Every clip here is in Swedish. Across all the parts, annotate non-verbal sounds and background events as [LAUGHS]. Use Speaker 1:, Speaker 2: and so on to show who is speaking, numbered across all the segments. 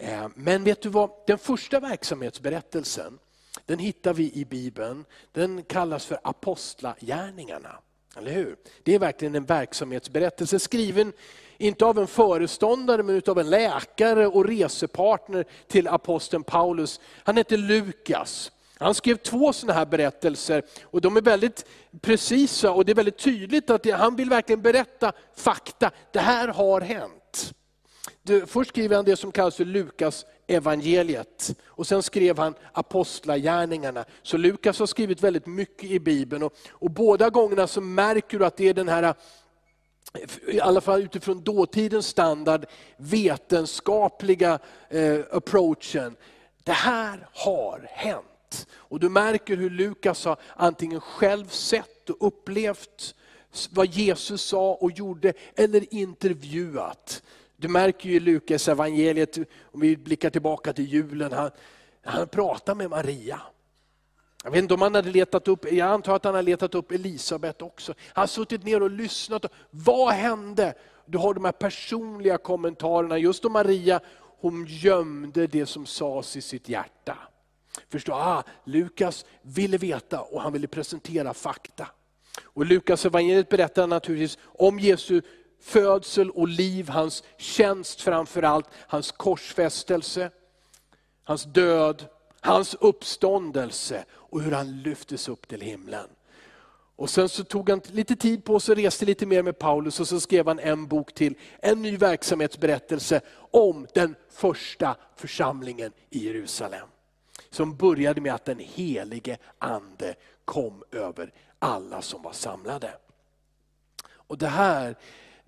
Speaker 1: Eh, men vet du vad, den första verksamhetsberättelsen, den hittar vi i Bibeln. Den kallas för Apostlagärningarna. Eller hur? Det är verkligen en verksamhetsberättelse skriven, inte av en föreståndare, men av en läkare och resepartner till aposteln Paulus. Han hette Lukas. Han skrev två sådana här berättelser och de är väldigt precisa och det är väldigt tydligt att han vill verkligen berätta fakta. Det här har hänt. Först skriver han det som kallas för Lukas evangeliet och sen skrev han apostlagärningarna. Så Lukas har skrivit väldigt mycket i Bibeln och, och båda gångerna så märker du att det är den här i alla fall utifrån dåtidens standard, vetenskapliga eh, approachen. Det här har hänt. Och du märker hur Lukas har antingen själv sett och upplevt vad Jesus sa och gjorde, eller intervjuat. Du märker ju i Lukas evangeliet, om vi blickar tillbaka till julen, han, han pratar med Maria. Jag vet inte om han hade letat upp, jag antar att han har letat upp Elisabet också. Han har suttit ner och lyssnat. Vad hände? Du har de här personliga kommentarerna. Just om Maria, hon gömde det som sades i sitt hjärta. Förstå, ah, Lukas ville veta och han ville presentera fakta. Och Lukas evangeliet berättar naturligtvis om Jesu födsel och liv, hans tjänst framför allt, hans korsfästelse, hans död, hans uppståndelse och hur han lyftes upp till himlen. Och Sen så tog han lite tid på sig, reste lite mer med Paulus och så skrev han en bok till, en ny verksamhetsberättelse om den första församlingen i Jerusalem. Som började med att den helige ande kom över alla som var samlade. Och Det här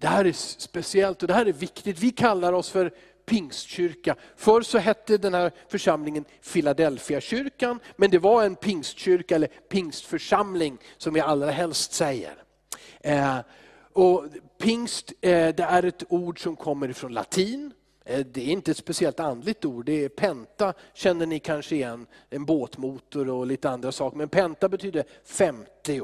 Speaker 1: det här är speciellt och det här är viktigt. Vi kallar oss för pingstkyrka. Förr så hette den här församlingen Philadelphia-kyrkan, men det var en pingstkyrka eller pingstförsamling som vi allra helst säger. Eh, och pingst eh, det är ett ord som kommer ifrån latin. Eh, det är inte ett speciellt andligt ord, det är penta känner ni kanske igen, en båtmotor och lite andra saker. Men penta betyder 50.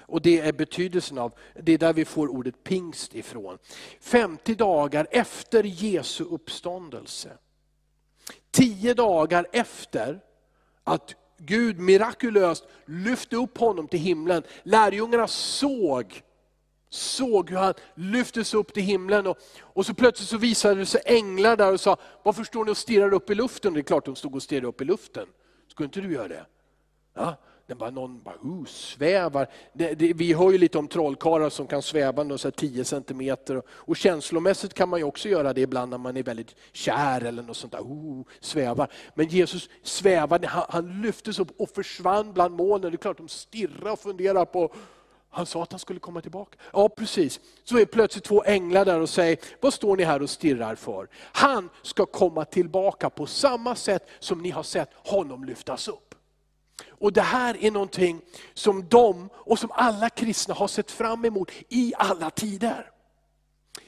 Speaker 1: Och det är betydelsen av, det är där vi får ordet pingst ifrån. 50 dagar efter Jesu uppståndelse. 10 dagar efter att Gud mirakulöst lyfte upp honom till himlen. Lärjungarna såg, såg hur han lyftes upp till himlen. Och, och så plötsligt så visade det sig änglar där och sa, varför står ni och stirrar upp i luften? Det är klart de stod och stirrade upp i luften. Skulle inte du göra det? Ja, den bara, någon bara, uh, svävar. Det, det, vi hör ju lite om trollkarlar som kan sväva så 10 centimeter. Och, och känslomässigt kan man ju också göra det ibland när man är väldigt kär eller något sånt där. Uh, svävar. Men Jesus svävade, han, han lyftes upp och försvann bland molnen. Det är klart de stirrar och funderar på han sa att han skulle komma tillbaka. Ja precis. Så är plötsligt två änglar där och säger, vad står ni här och stirrar för? Han ska komma tillbaka på samma sätt som ni har sett honom lyftas upp. Och Det här är någonting som de och som alla kristna har sett fram emot i alla tider.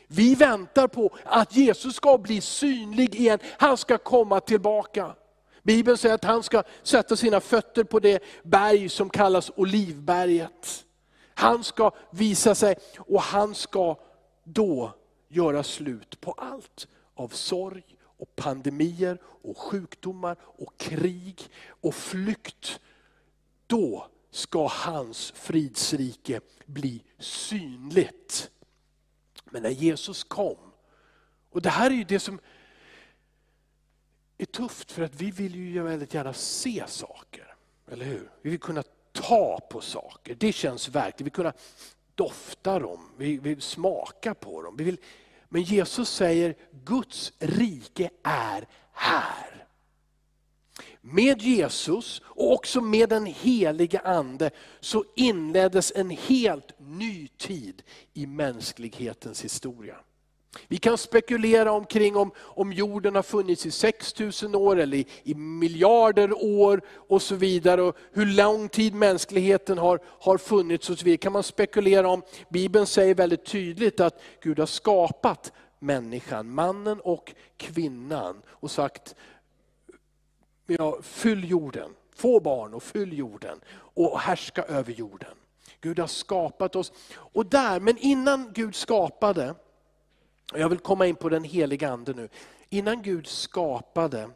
Speaker 1: Vi väntar på att Jesus ska bli synlig igen, han ska komma tillbaka. Bibeln säger att han ska sätta sina fötter på det berg som kallas Olivberget. Han ska visa sig och han ska då göra slut på allt av sorg och pandemier och sjukdomar och krig och flykt då ska hans fridsrike bli synligt. Men när Jesus kom, och det här är ju det som är tufft för att vi vill ju väldigt gärna se saker. Eller hur? Vi vill kunna ta på saker, det känns verkligt. Vi vill kunna dofta dem, vi vill smaka på dem. Vi vill, men Jesus säger Guds rike är här. Med Jesus och också med den helige Ande så inleddes en helt ny tid i mänsklighetens historia. Vi kan spekulera omkring om, om jorden har funnits i 6000 år eller i, i, miljarder år och så vidare. Och hur lång tid mänskligheten har, har funnits och så vidare kan man spekulera om. Bibeln säger väldigt tydligt att Gud har skapat människan, mannen och kvinnan och sagt ja, fyll jorden, få barn och fyll jorden och härska över jorden. Gud har skapat oss. Och där, men innan Gud skapade, jag vill komma in på den heliga ande nu. innan Gud skapade,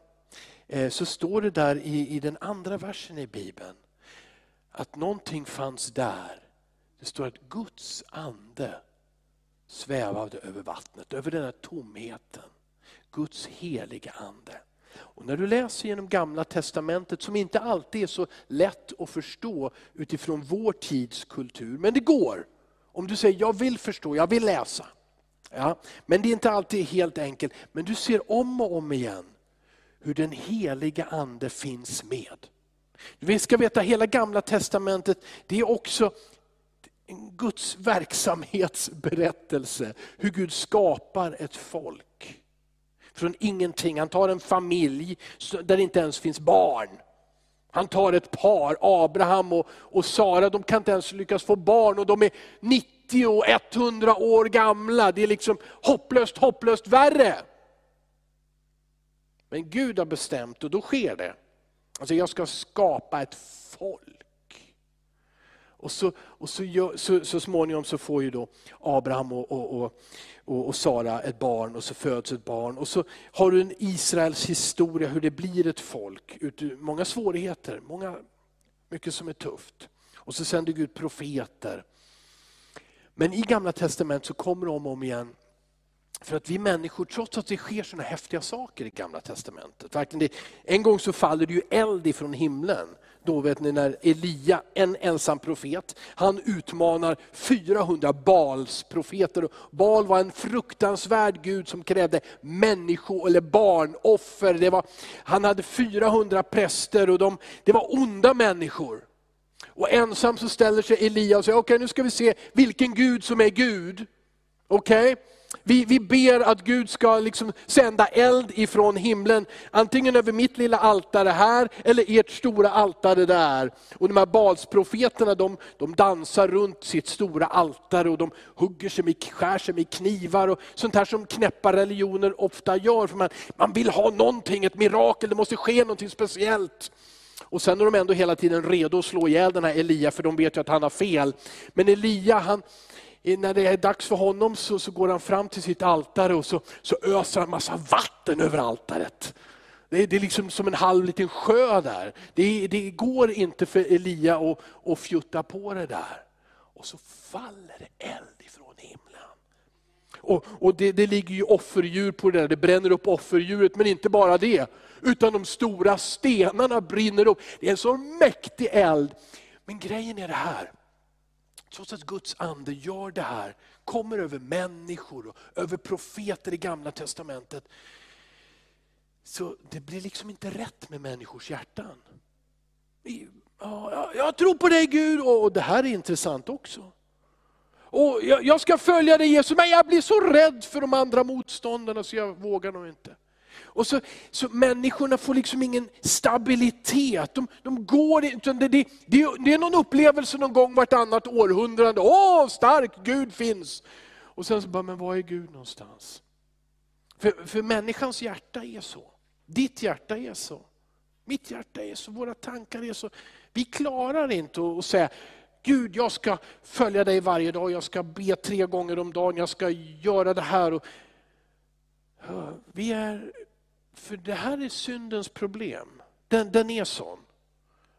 Speaker 1: eh, så står det där i, i den andra versen i Bibeln, att någonting fanns där. Det står att Guds ande svävade över vattnet, över den här tomheten. Guds heliga ande. Och när du läser genom gamla testamentet, som inte alltid är så lätt att förstå utifrån vår tids kultur, men det går. Om du säger, jag vill förstå, jag vill läsa. Ja, men det är inte alltid helt enkelt. Men du ser om och om igen hur den heliga ande finns med. Vi ska veta hela gamla testamentet, det är också en Guds verksamhetsberättelse. Hur Gud skapar ett folk. Från ingenting. Han tar en familj där det inte ens finns barn. Han tar ett par, Abraham och, och Sara, de kan inte ens lyckas få barn och de är 90 och 100 år gamla. Det är liksom hopplöst, hopplöst värre. Men Gud har bestämt och då sker det. Alltså jag ska skapa ett folk. Och så, och så, så, så småningom så får ju då Abraham och, och, och, och, Sara ett barn och så föds ett barn. Och så har du en Israels historia hur det blir ett folk. Många svårigheter, många, mycket som är tufft. Och så sänder Gud profeter. Men i gamla testamentet så kommer det om och om igen för att vi människor, trots att det sker sådana häftiga saker i gamla testamentet. Verkligen det, en gång så faller det ju eld ifrån himlen. Då vet ni när Elia, en ensam profet, han utmanar 400 Baals profeter. Baal var en fruktansvärd gud som krävde människo eller barnoffer. Det var, han hade 400 präster och de, det var onda människor. Och ensam så ställer sig Elia och säger, okej okay, nu ska vi se vilken gud som är Gud. Okej? Okay? Vi, vi ber att Gud ska liksom sända eld ifrån himlen, antingen över mitt lilla altare här eller ert stora altare där. Och de här Balsprofeterna de, de dansar runt sitt stora altare och de hugger sig med, skär sig med knivar och sånt här som knäppa religioner ofta gör. För man, man vill ha någonting, ett mirakel, det måste ske någonting speciellt. Och sen är de ändå hela tiden redo att slå ihjäl den här Elia, för de vet ju att han har fel. Men Elia han, när det är dags för honom så, så går han fram till sitt altare och så, så öser han massa vatten över altaret. Det är, det är liksom som en halv liten sjö där. Det, det går inte för Elia att, att fjutta på det där. Och så faller det eld ifrån himlen. Och, och det, det ligger ju offerdjur på det där, det bränner upp offerdjuret, men inte bara det. Utan de stora stenarna brinner upp. Det är en så mäktig eld. Men grejen är det här, Trots att Guds ande gör det här, kommer över människor och över profeter i gamla testamentet. Så det blir liksom inte rätt med människors hjärtan. Jag tror på dig Gud och det här är intressant också. Och jag ska följa dig Jesus, men jag blir så rädd för de andra motståndarna så jag vågar nog inte. Och så, så Människorna får liksom ingen stabilitet. De, de går utan det, det, det, det är någon upplevelse någon gång vartannat århundrade. Åh, stark Gud finns! Och sen så bara, men var är Gud någonstans? För, för människans hjärta är så. Ditt hjärta är så. Mitt hjärta är så, våra tankar är så. Vi klarar inte att säga, Gud jag ska följa dig varje dag, jag ska be tre gånger om dagen, jag ska göra det här. Och, vi är för det här är syndens problem. Den, den är sån.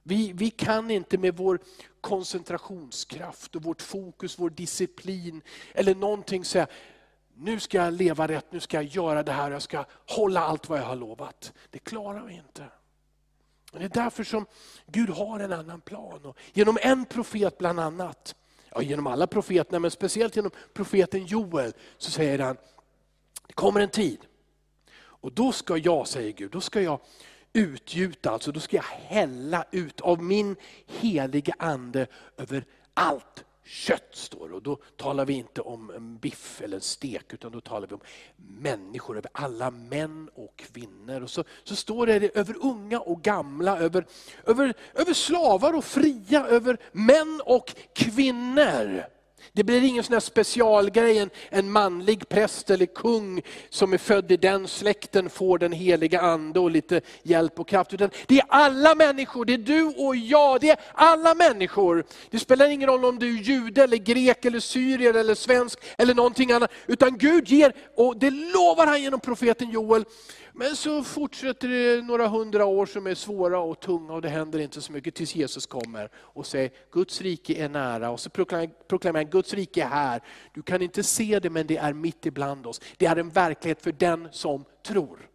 Speaker 1: Vi, vi kan inte med vår koncentrationskraft och vårt fokus, vår disciplin eller någonting säga, nu ska jag leva rätt, nu ska jag göra det här, jag ska hålla allt vad jag har lovat. Det klarar vi inte. Det är därför som Gud har en annan plan. Och genom en profet bland annat, ja, genom alla profeterna, men speciellt genom profeten Joel, så säger han, det kommer en tid och då ska jag, säger Gud, då ska jag utgjuta, alltså då ska jag hälla ut av min heliga ande över allt kött står det. Och då talar vi inte om en biff eller en stek, utan då talar vi om människor, över alla män och kvinnor. Och så, så står det över unga och gamla, över, över, över slavar och fria, över män och kvinnor. Det blir ingen sån här specialgrej, en, en manlig präst eller kung som är född i den släkten får den heliga ande och lite hjälp och kraft. Utan det är alla människor, det är du och jag, det är alla människor. Det spelar ingen roll om du är jude, eller grek, eller syrier, eller svensk eller någonting annat. Utan Gud ger, och det lovar han genom profeten Joel, men så fortsätter det några hundra år som är svåra och tunga och det händer inte så mycket tills Jesus kommer och säger Guds rike är nära. Och så proklamerar han Guds rike är här. Du kan inte se det men det är mitt ibland oss. Det är en verklighet för den som tror.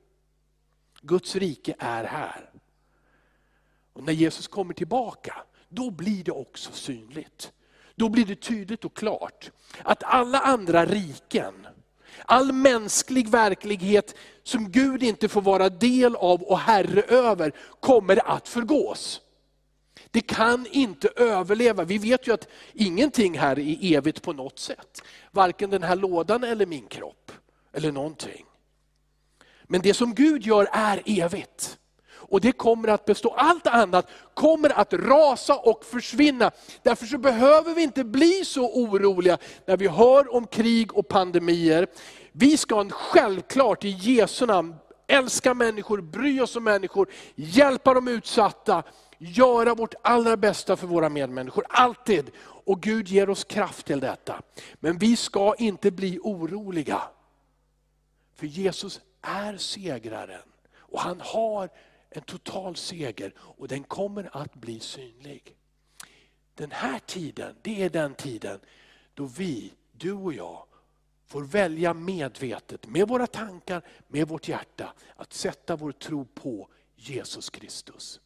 Speaker 1: Guds rike är här. Och när Jesus kommer tillbaka, då blir det också synligt. Då blir det tydligt och klart att alla andra riken, All mänsklig verklighet som Gud inte får vara del av och herre över, kommer att förgås. Det kan inte överleva. Vi vet ju att ingenting här är evigt på något sätt. Varken den här lådan eller min kropp, eller någonting. Men det som Gud gör är evigt. Och det kommer att bestå. Allt annat kommer att rasa och försvinna. Därför så behöver vi inte bli så oroliga när vi hör om krig och pandemier. Vi ska självklart i Jesu namn älska människor, bry oss om människor, hjälpa de utsatta, göra vårt allra bästa för våra medmänniskor. Alltid. Och Gud ger oss kraft till detta. Men vi ska inte bli oroliga. För Jesus är segraren. Och han har en total seger och den kommer att bli synlig. Den här tiden, det är den tiden då vi, du och jag, får välja medvetet, med våra tankar, med vårt hjärta, att sätta vår tro på Jesus Kristus.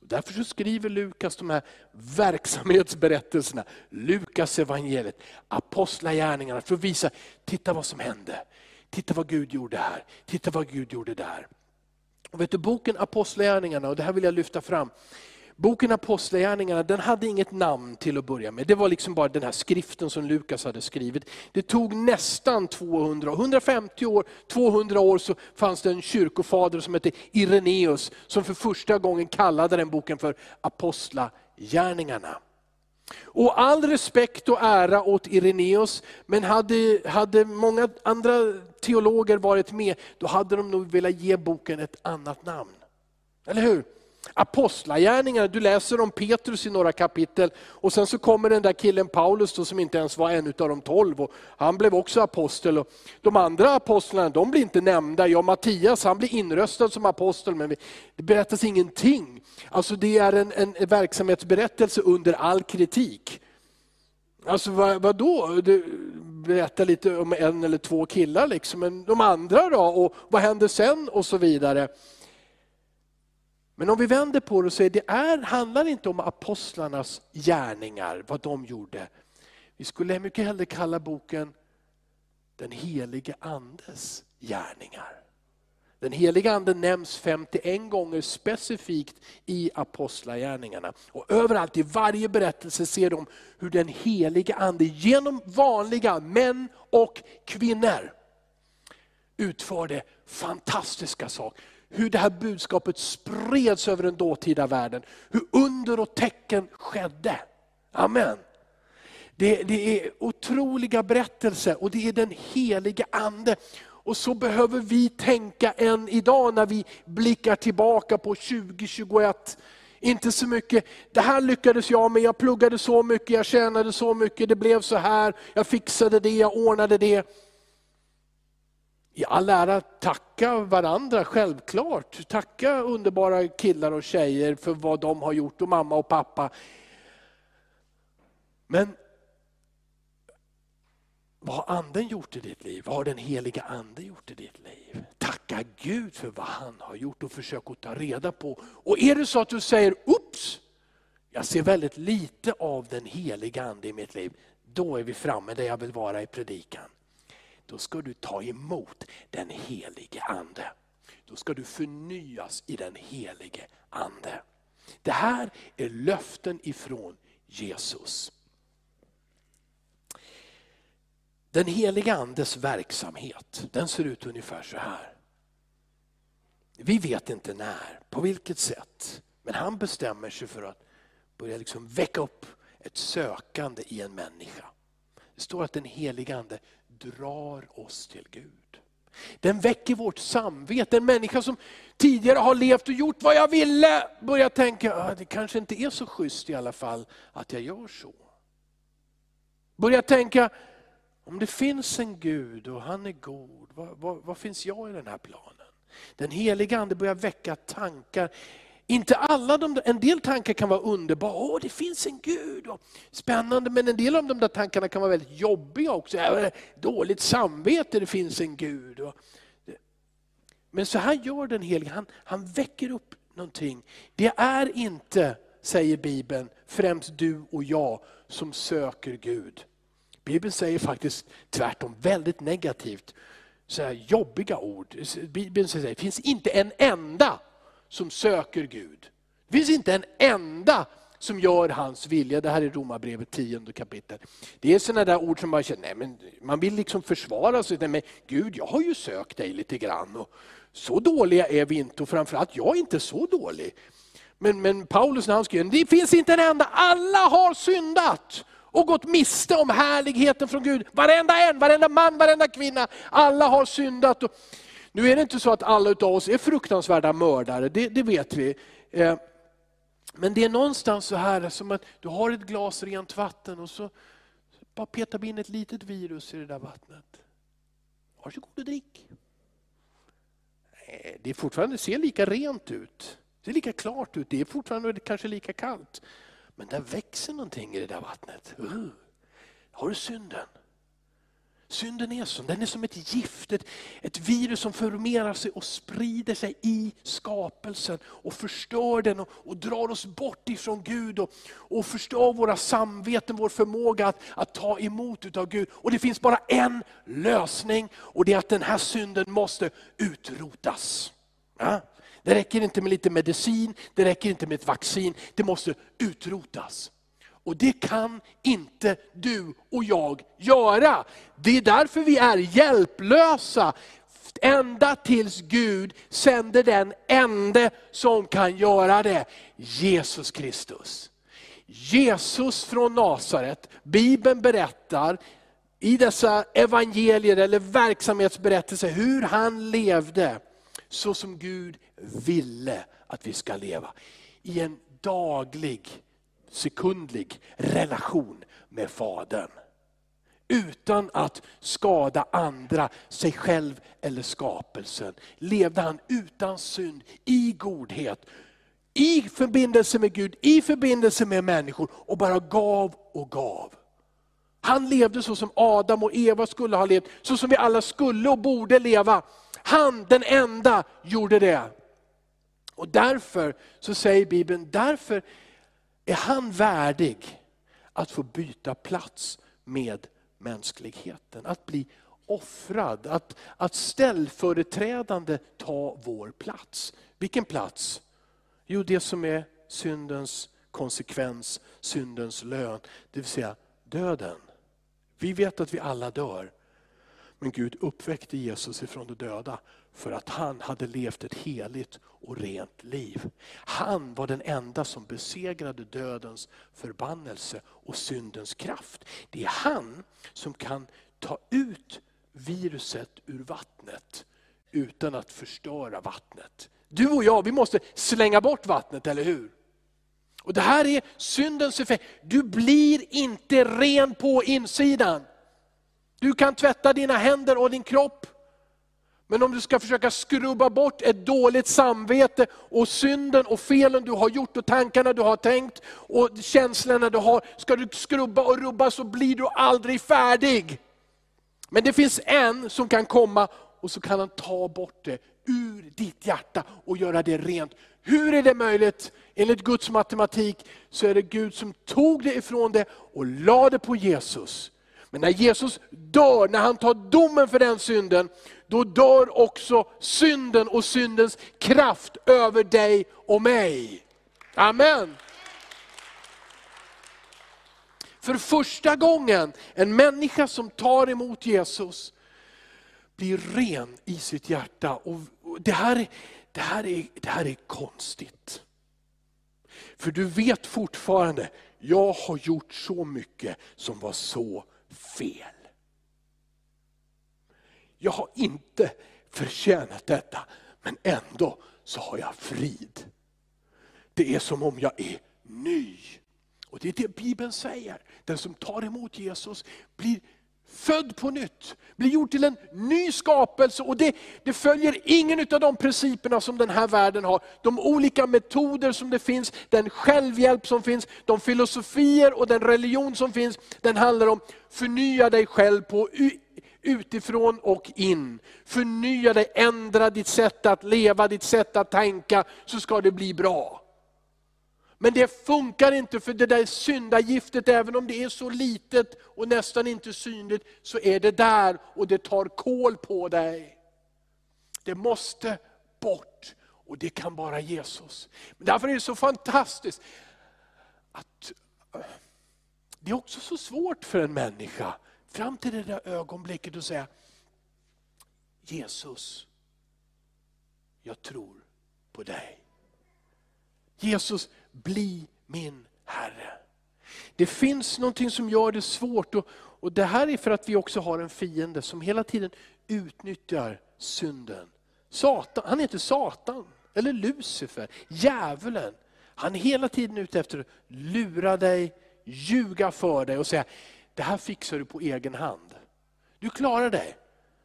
Speaker 1: Därför så skriver Lukas de här verksamhetsberättelserna, Lukas evangeliet, apostlagärningarna, för att visa, titta vad som hände. Titta vad Gud gjorde här, titta vad Gud gjorde där. Och vet du, boken Apostlagärningarna, och det här vill jag lyfta fram. Boken Apostlagärningarna den hade inget namn till att börja med. Det var liksom bara den här skriften som Lukas hade skrivit. Det tog nästan 200, 150 år, 200 år så fanns det en kyrkofader som hette Ireneus som för första gången kallade den boken för Apostlagärningarna. Och all respekt och ära åt Ireneus, men hade, hade många andra teologer varit med, då hade de nog velat ge boken ett annat namn. Eller hur? Apostlagärningarna, du läser om Petrus i några kapitel och sen så kommer den där killen Paulus då, som inte ens var en av de tolv. Och han blev också apostel. Och de andra apostlarna de blir inte nämnda. Ja, Mattias han blir inröstad som apostel men det berättas ingenting. Alltså det är en, en verksamhetsberättelse under all kritik. Alltså vad, vad då? berättar lite om en eller två killar, liksom. men de andra då? Och vad händer sen? Och så vidare. Men om vi vänder på det och säger det är, handlar inte om apostlarnas gärningar, vad de gjorde. Vi skulle mycket hellre kalla boken Den helige Andes gärningar. Den heliga Ande nämns 51 gånger specifikt i Apostlagärningarna. Och överallt i varje berättelse ser de hur den heliga Ande genom vanliga män och kvinnor utförde fantastiska saker hur det här budskapet spreds över den dåtida världen. Hur under och tecken skedde. Amen. Det, det är otroliga berättelser och det är den heliga Ande. Och så behöver vi tänka än idag när vi blickar tillbaka på 2021. Inte så mycket, det här lyckades jag med, jag pluggade så mycket, jag tjänade så mycket, det blev så här, jag fixade det, jag ordnade det i all ära tacka varandra, självklart. Tacka underbara killar och tjejer för vad de har gjort och mamma och pappa. Men vad har anden gjort i ditt liv? Vad har den heliga ande gjort i ditt liv? Tacka Gud för vad han har gjort och försök att ta reda på. Och är det så att du säger, ups, jag ser väldigt lite av den heliga ande i mitt liv. Då är vi framme där jag vill vara i predikan då ska du ta emot den helige Ande. Då ska du förnyas i den helige Ande. Det här är löften ifrån Jesus. Den heliga Andes verksamhet, den ser ut ungefär så här. Vi vet inte när, på vilket sätt, men han bestämmer sig för att börja liksom väcka upp ett sökande i en människa. Det står att den helige Ande drar oss till Gud. Den väcker vårt samvete. En människa som tidigare har levt och gjort vad jag ville, börjar tänka, ah, det kanske inte är så schysst i alla fall att jag gör så. Börjar tänka, om det finns en Gud och han är god, vad, vad, vad finns jag i den här planen? Den heliga Ande börjar väcka tankar. Inte alla de, en del tankar kan vara underbara, åh det finns en Gud, och spännande, men en del av de där tankarna kan vara väldigt jobbiga också. Dåligt samvete, det finns en Gud. Men så här gör den helige, han, han väcker upp någonting. Det är inte, säger Bibeln, främst du och jag som söker Gud. Bibeln säger faktiskt tvärtom väldigt negativt, så här jobbiga ord. Bibeln säger, det finns inte en enda som söker Gud. Det finns inte en enda som gör hans vilja. Det här är Romarbrevet 10 kapitel. Det är sådana där ord som man känner, nej, men man vill liksom försvara sig. Nej, men Gud, jag har ju sökt dig lite grann. Och så dåliga är vi inte och framförallt jag är inte så dålig. Men, men Paulus när han skriver, det finns inte en enda, alla har syndat och gått miste om härligheten från Gud. Varenda en, varenda man, varenda kvinna, alla har syndat. Nu är det inte så att alla av oss är fruktansvärda mördare, det, det vet vi. Eh, men det är någonstans så här som att du har ett glas rent vatten och så bara petar vi in ett litet virus i det där vattnet. Varsågod och drick. Eh, det är fortfarande ser lika rent ut. Det ser lika klart ut. Det är fortfarande kanske lika kallt. Men där växer någonting i det där vattnet. Uh, har du synden? Synden är som, den är som ett gift, ett, ett virus som förmerar sig och sprider sig i skapelsen och förstör den och, och drar oss bort ifrån Gud och, och förstör våra samveten, vår förmåga att, att ta emot utav Gud. Och det finns bara en lösning och det är att den här synden måste utrotas. Ja? Det räcker inte med lite medicin, det räcker inte med ett vaccin, det måste utrotas. Och det kan inte du och jag göra. Det är därför vi är hjälplösa. Ända tills Gud sänder den ende som kan göra det, Jesus Kristus. Jesus från Nasaret, Bibeln berättar i dessa evangelier eller verksamhetsberättelser hur han levde så som Gud ville att vi ska leva. I en daglig sekundlig relation med Fadern. Utan att skada andra, sig själv eller skapelsen. Levde han utan synd, i godhet, i förbindelse med Gud, i förbindelse med människor och bara gav och gav. Han levde så som Adam och Eva skulle ha levt, så som vi alla skulle och borde leva. Han, den enda, gjorde det. Och därför så säger Bibeln, därför är han värdig att få byta plats med mänskligheten? Att bli offrad, att, att ställföreträdande ta vår plats. Vilken plats? Jo, det som är syndens konsekvens, syndens lön, det vill säga döden. Vi vet att vi alla dör. Men Gud uppväckte Jesus ifrån de döda för att han hade levt ett heligt och rent liv. Han var den enda som besegrade dödens förbannelse och syndens kraft. Det är han som kan ta ut viruset ur vattnet utan att förstöra vattnet. Du och jag, vi måste slänga bort vattnet, eller hur? Och Det här är syndens effekt. Du blir inte ren på insidan. Du kan tvätta dina händer och din kropp. Men om du ska försöka skrubba bort ett dåligt samvete och synden och felen du har gjort och tankarna du har tänkt och känslorna du har. Ska du skrubba och rubba så blir du aldrig färdig. Men det finns en som kan komma och så kan han ta bort det ur ditt hjärta och göra det rent. Hur är det möjligt? Enligt Guds matematik så är det Gud som tog det ifrån det och lade det på Jesus. Men när Jesus dör, när han tar domen för den synden, då dör också synden och syndens kraft över dig och mig. Amen. För första gången, en människa som tar emot Jesus, blir ren i sitt hjärta. Och det, här, det, här är, det här är konstigt. För du vet fortfarande, jag har gjort så mycket som var så fel. Jag har inte förtjänat detta, men ändå så har jag frid. Det är som om jag är ny. Och Det är det Bibeln säger. Den som tar emot Jesus blir född på nytt, blir gjord till en ny skapelse. Och det, det följer ingen av de principerna som den här världen har. De olika metoder som det finns, den självhjälp som finns, de filosofier och den religion som finns. Den handlar om förnya dig själv på utifrån och in. Förnya dig, ändra ditt sätt att leva, ditt sätt att tänka, så ska det bli bra. Men det funkar inte för det där syndagiftet, även om det är så litet och nästan inte synligt, så är det där och det tar kål på dig. Det måste bort och det kan bara Jesus. Men därför är det så fantastiskt att eh, det är också så svårt för en människa, fram till det där ögonblicket och säga, Jesus, jag tror på dig. Jesus, bli min Herre. Det finns någonting som gör det svårt och, och det här är för att vi också har en fiende som hela tiden utnyttjar synden. Satan, han heter Satan, eller Lucifer, djävulen. Han är hela tiden ute efter att lura dig, ljuga för dig och säga, det här fixar du på egen hand. Du klarar dig.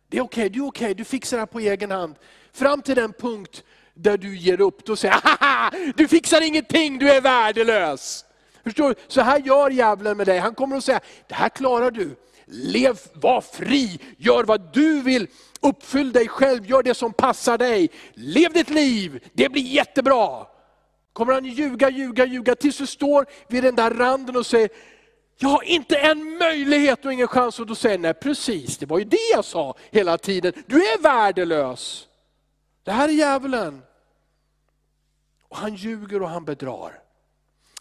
Speaker 1: Det är okej, okay, du är okej, okay, du fixar det här på egen hand. Fram till den punkt där du ger upp, då säger haha, du fixar ingenting, du är värdelös. Förstår du? Så här gör djävulen med dig. Han kommer att säga, det här klarar du. Lev, var fri, gör vad du vill, uppfyll dig själv, gör det som passar dig. Lev ditt liv, det blir jättebra. Kommer han ljuga, ljuga, ljuga tills du står vid den där randen och säger, jag har inte en möjlighet och ingen chans. Och då säger nej precis, det var ju det jag sa hela tiden. Du är värdelös. Det här är djävulen. Och han ljuger och han bedrar.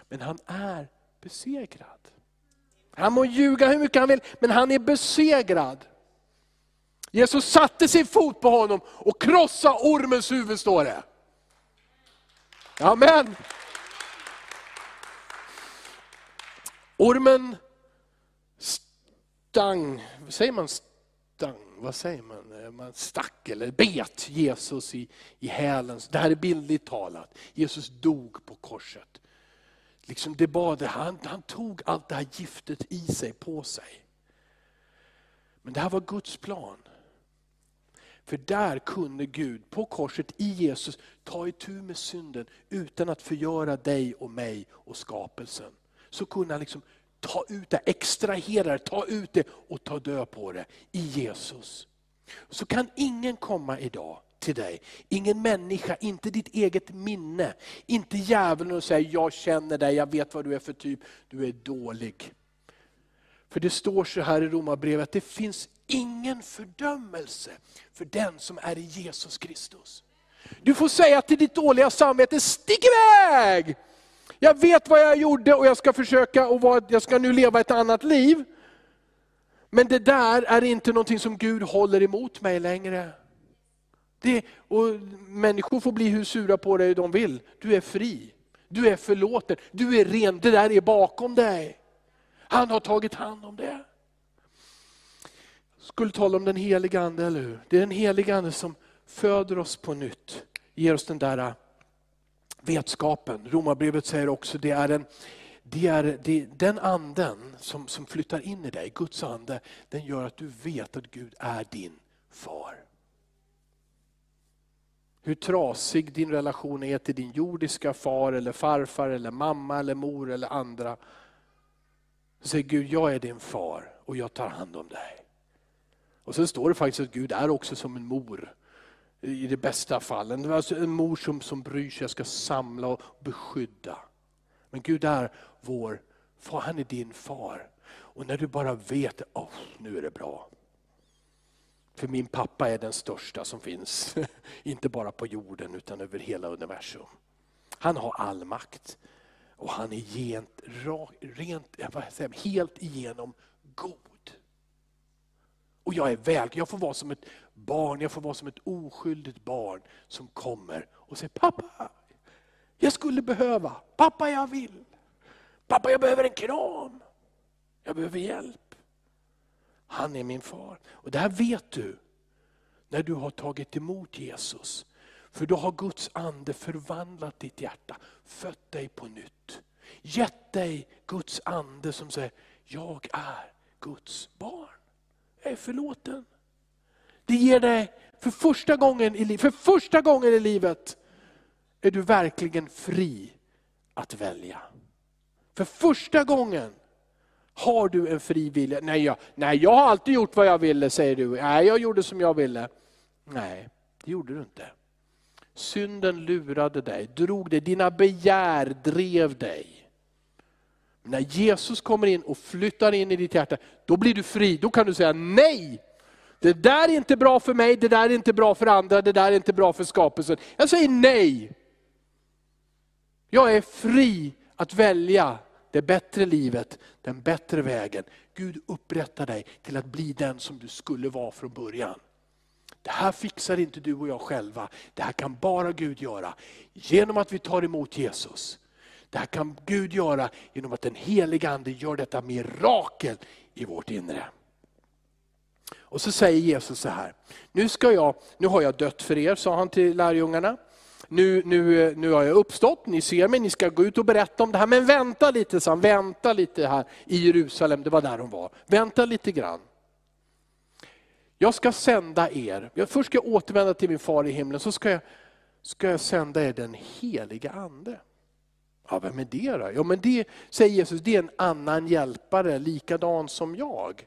Speaker 1: Men han är besegrad. Han må ljuga hur mycket han vill, men han är besegrad. Jesus satte sin fot på honom och krossade ormens huvud, står det. Amen. Ormen stang, säger man stang? vad säger man, eh, man stack eller bet Jesus i, i hälen. Det här är bildligt talat. Jesus dog på korset. Liksom det bad, han, han tog allt det här giftet i sig, på sig. Men det här var Guds plan. För där kunde Gud på korset i Jesus ta itu med synden utan att förgöra dig och mig och skapelsen. Så kunde han liksom ta ut det, extrahera det, ta ut det och ta död på det i Jesus. Så kan ingen komma idag till dig, ingen människa, inte ditt eget minne, inte djävulen och säga jag känner dig, jag vet vad du är för typ, du är dålig. För det står så här i Romarbrevet, att det finns ingen fördömelse för den som är i Jesus Kristus. Du får säga till ditt dåliga samvete, stick iväg! Jag vet vad jag gjorde och jag ska försöka och vad, jag ska nu leva ett annat liv. Men det där är inte någonting som Gud håller emot mig längre. Det, och människor får bli hur sura på dig de vill. Du är fri. Du är förlåten. Du är ren. Det där är bakom dig. Han har tagit hand om det. Jag skulle tala om den heliga Ande, eller hur? Det är den heliga Ande som föder oss på nytt. Ger oss den där vetskapen. Romarbrevet säger också det är en det är, det, den anden som, som flyttar in i dig, Guds ande, den gör att du vet att Gud är din far. Hur trasig din relation är till din jordiska far, eller farfar, eller mamma, eller mor eller andra. Så säger Gud, jag är din far och jag tar hand om dig. Och sen står det faktiskt att Gud är också som en mor i de bästa fallen. Det var alltså en mor som, som bryr sig, ska samla och beskydda. Men Gud är vår far, han är din far. Och när du bara vet, oh, nu är det bra. För min pappa är den största som finns, [LAUGHS] inte bara på jorden utan över hela universum. Han har all makt och han är gent, rent, eh, vad säger, helt igenom god. Och jag är väl, jag får vara som ett barn, jag får vara som ett oskyldigt barn som kommer och säger pappa, jag skulle behöva, pappa jag vill. Pappa jag behöver en kram, jag behöver hjälp. Han är min far. Och det här vet du när du har tagit emot Jesus. För då har Guds ande förvandlat ditt hjärta, fött dig på nytt. Gett dig Guds ande som säger, jag är Guds barn. Jag är förlåten. Det ger dig, för första gången i, för första gången i livet, är du verkligen fri att välja. För första gången har du en fri vilja. Nej jag, nej, jag har alltid gjort vad jag ville, säger du. Nej, jag gjorde som jag ville. Nej, det gjorde du inte. Synden lurade dig, drog dig, dina begär drev dig. När Jesus kommer in och flyttar in i ditt hjärta, då blir du fri. Då kan du säga nej. Det där är inte bra för mig, det där är inte bra för andra, det där är inte bra för skapelsen. Jag säger nej. Jag är fri att välja det bättre livet, den bättre vägen. Gud upprättar dig till att bli den som du skulle vara från början. Det här fixar inte du och jag själva. Det här kan bara Gud göra genom att vi tar emot Jesus. Det här kan Gud göra genom att den heliga Ande gör detta mirakel i vårt inre. Och så säger Jesus så här, nu, ska jag, nu har jag dött för er, sa han till lärjungarna. Nu, nu, nu har jag uppstått, ni ser mig, ni ska gå ut och berätta om det här. Men vänta lite, sa han, vänta lite här i Jerusalem, det var där de var. Vänta lite grann. Jag ska sända er, först ska jag återvända till min far i himlen, så ska jag, ska jag sända er den heliga ande. Ja, vem är det då? Ja, men det, säger Jesus, det är en annan hjälpare, likadan som jag.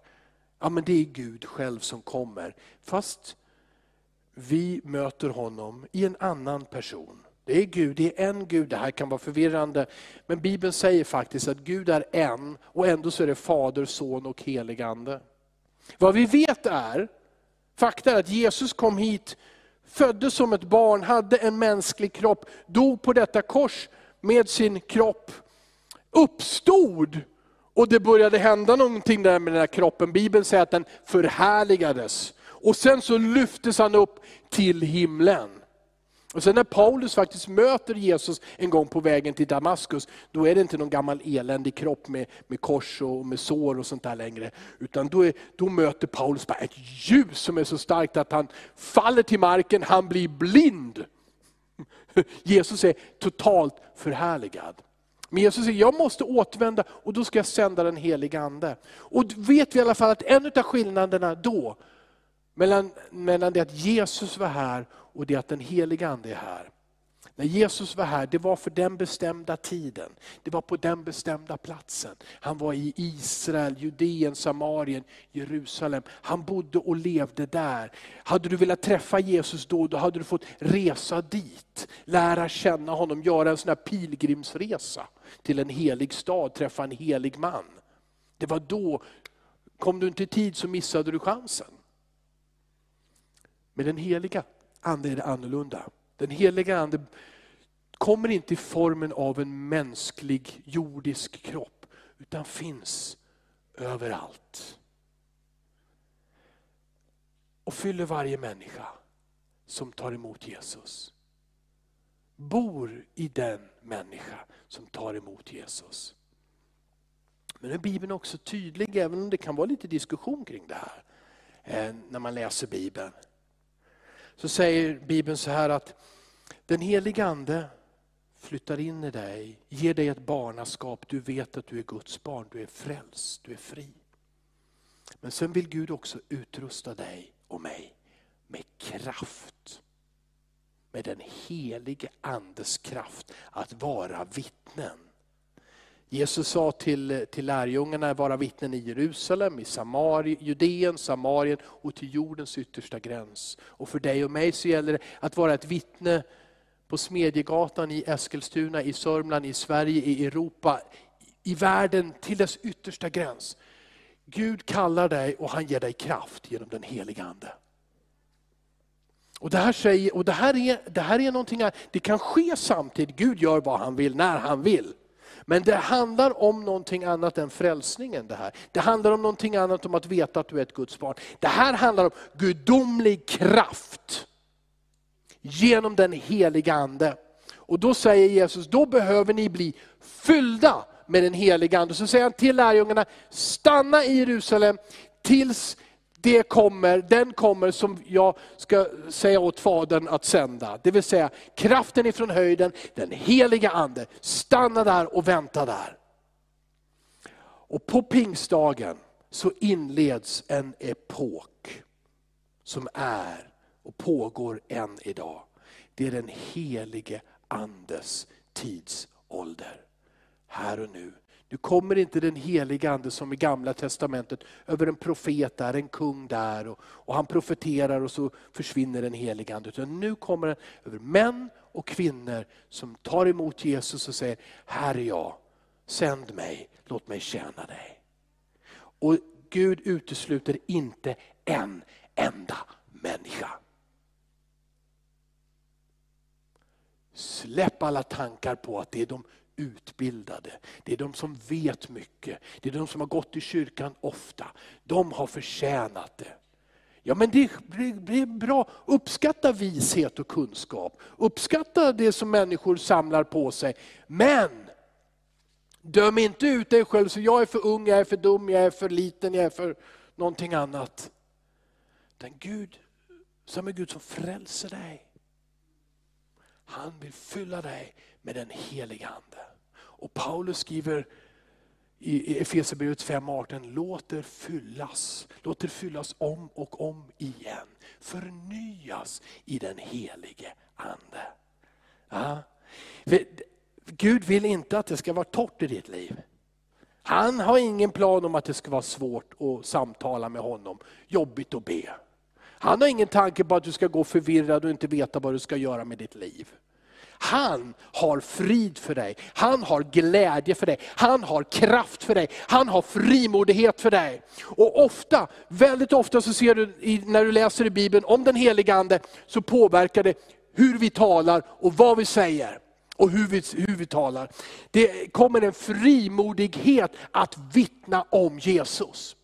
Speaker 1: Ja, men det är Gud själv som kommer. Fast vi möter honom i en annan person. Det är Gud, det är en Gud, det här kan vara förvirrande. Men Bibeln säger faktiskt att Gud är en och ändå så är det Fader, Son och Helig Ande. Vad vi vet är, fakta är att Jesus kom hit, föddes som ett barn, hade en mänsklig kropp, dog på detta kors med sin kropp, uppstod och det började hända någonting där med den här kroppen. Bibeln säger att den förhärligades. Och sen så lyftes han upp till himlen. Och sen när Paulus faktiskt möter Jesus en gång på vägen till Damaskus, då är det inte någon gammal eländig kropp med, med kors och med sår och sånt där längre. Utan då, är, då möter Paulus bara ett ljus som är så starkt att han faller till marken, han blir blind. [LAUGHS] Jesus är totalt förhärligad. Men Jesus säger, jag måste återvända och då ska jag sända den heliga Ande. Och vet vi i alla fall att en av skillnaderna då, mellan, mellan det att Jesus var här och det att den heliga Ande är här. När Jesus var här, det var för den bestämda tiden. Det var på den bestämda platsen. Han var i Israel, Judeen, Samarien, Jerusalem. Han bodde och levde där. Hade du velat träffa Jesus då, då hade du fått resa dit. Lära känna honom, göra en sån här pilgrimsresa till en helig stad, träffa en helig man. Det var då, kom du inte i tid så missade du chansen. Med den heliga Ande är det annorlunda. Den heliga Ande kommer inte i formen av en mänsklig jordisk kropp, utan finns överallt. Och fyller varje människa som tar emot Jesus. Bor i den människa som tar emot Jesus. Men är Bibeln också tydlig, även om det kan vara lite diskussion kring det här, eh, när man läser Bibeln. Så säger Bibeln så här att den helige Ande flyttar in i dig, ger dig ett barnaskap, du vet att du är Guds barn, du är frälst, du är fri. Men sen vill Gud också utrusta dig och mig med kraft. Med den helige Andes kraft att vara vittnen. Jesus sa till, till lärjungarna, vara vittnen i Jerusalem, i Samari, Judeen, Samarien och till jordens yttersta gräns. Och för dig och mig så gäller det att vara ett vittne på Smedjegatan i Eskilstuna, i Sörmland, i Sverige, i Europa, i världen till dess yttersta gräns. Gud kallar dig och han ger dig kraft genom den heliga Ande. Och det här, säger, och det här, är, det här är någonting, det kan ske samtidigt, Gud gör vad han vill, när han vill. Men det handlar om någonting annat än frälsningen. Det här. Det handlar om någonting annat om att veta att du är ett Guds barn. Det här handlar om gudomlig kraft genom den heliga Ande. Och då säger Jesus, då behöver ni bli fyllda med den heliga Ande. Så säger han till lärjungarna, stanna i Jerusalem tills det kommer, den kommer som jag ska säga åt Fadern att sända. Det vill säga kraften ifrån höjden, den heliga Ande. Stanna där och vänta där. Och på pingstdagen så inleds en epok som är och pågår än idag. Det är den helige Andes tidsålder. Här och nu. Nu kommer inte den helige Ande som i gamla testamentet över en profet där, en kung där och, och han profeterar och så försvinner den helige Ande. Utan nu kommer den över män och kvinnor som tar emot Jesus och säger, här är jag, sänd mig, låt mig tjäna dig. Och Gud utesluter inte en enda människa. Släpp alla tankar på att det är de utbildade. Det är de som vet mycket. Det är de som har gått i kyrkan ofta. De har förtjänat det. Ja men det blir bra. Uppskatta vishet och kunskap. Uppskatta det som människor samlar på sig. Men döm inte ut dig själv så jag är för ung, jag är för dum, jag är för liten, jag är för någonting annat. Den Gud, samma Gud som frälser dig. Han vill fylla dig med den heliga Ande. Och Paulus skriver i Efesierbrevet 5.18, låt er fyllas, låt er fyllas om och om igen. Förnyas i den helige Ande. Ja. Gud vill inte att det ska vara torrt i ditt liv. Han har ingen plan om att det ska vara svårt att samtala med honom, jobbigt att be. Han har ingen tanke på att du ska gå förvirrad och inte veta vad du ska göra med ditt liv. Han har frid för dig, han har glädje för dig, han har kraft för dig, han har frimodighet för dig. Och ofta, väldigt ofta så ser du när du läser i Bibeln om den heliga Ande, så påverkar det hur vi talar och vad vi säger. Och hur vi, hur vi talar. Det kommer en frimodighet att vittna om Jesus.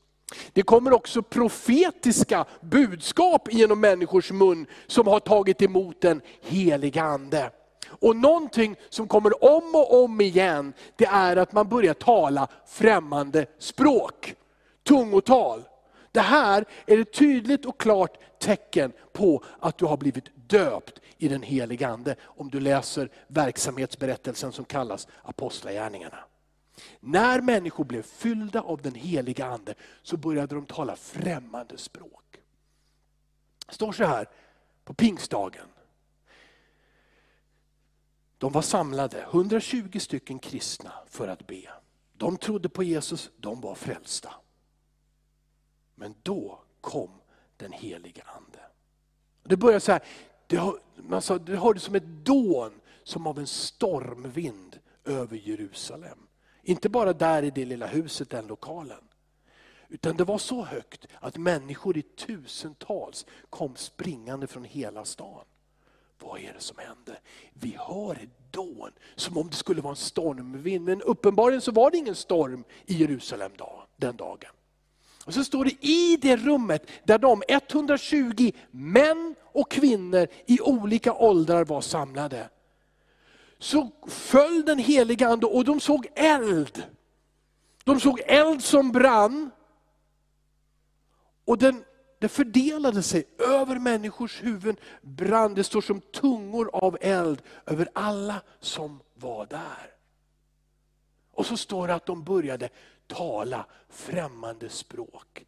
Speaker 1: Det kommer också profetiska budskap genom människors mun som har tagit emot den heliga Ande. Och någonting som kommer om och om igen, det är att man börjar tala främmande språk. Tungotal. Det här är ett tydligt och klart tecken på att du har blivit döpt i den helige Ande. Om du läser verksamhetsberättelsen som kallas Apostlagärningarna. När människor blev fyllda av den heliga Ande så började de tala främmande språk. Det står så här på pingstdagen. De var samlade, 120 stycken kristna, för att be. De trodde på Jesus, de var frälsta. Men då kom den heliga Ande. Det började så här, det, har, man sa, det hördes som ett dån, som av en stormvind över Jerusalem. Inte bara där i det lilla huset, den lokalen. Utan det var så högt att människor i tusentals kom springande från hela stan. Vad är det som händer? Vi hör ett dån, som om det skulle vara en stormvind. Men uppenbarligen så var det ingen storm i Jerusalem den dagen. Och så står det i det rummet där de 120 män och kvinnor i olika åldrar var samlade. Så föll den heliga ande och de såg eld. De såg eld som brann. Och den det fördelade sig över människors huvuden, brann, det står som tungor av eld över alla som var där. Och så står det att de började tala främmande språk.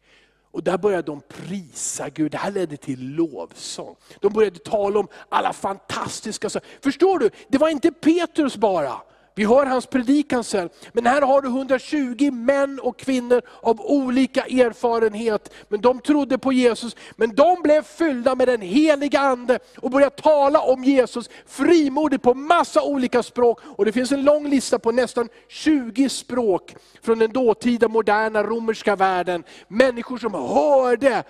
Speaker 1: Och där började de prisa Gud, det här ledde till lovsång. De började tala om alla fantastiska saker. Förstår du, det var inte Petrus bara. Vi hör hans predikan sen. Men här har du 120 män och kvinnor av olika erfarenhet. Men de trodde på Jesus. Men de blev fyllda med den heliga Ande och började tala om Jesus frimodigt på massa olika språk. Och Det finns en lång lista på nästan 20 språk från den dåtida moderna romerska världen. Människor som hörde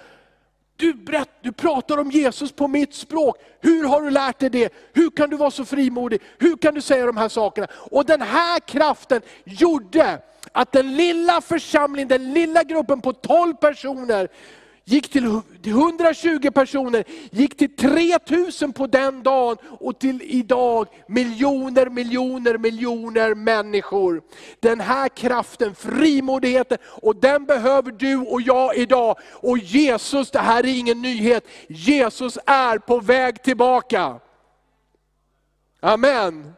Speaker 1: du, berätt, du pratar om Jesus på mitt språk. Hur har du lärt dig det? Hur kan du vara så frimodig? Hur kan du säga de här sakerna? Och den här kraften gjorde att den lilla församlingen, den lilla gruppen på 12 personer, gick till 120 personer, gick till 3000 på den dagen och till idag miljoner, miljoner, miljoner människor. Den här kraften, frimodigheten, och den behöver du och jag idag. Och Jesus, det här är ingen nyhet, Jesus är på väg tillbaka. Amen.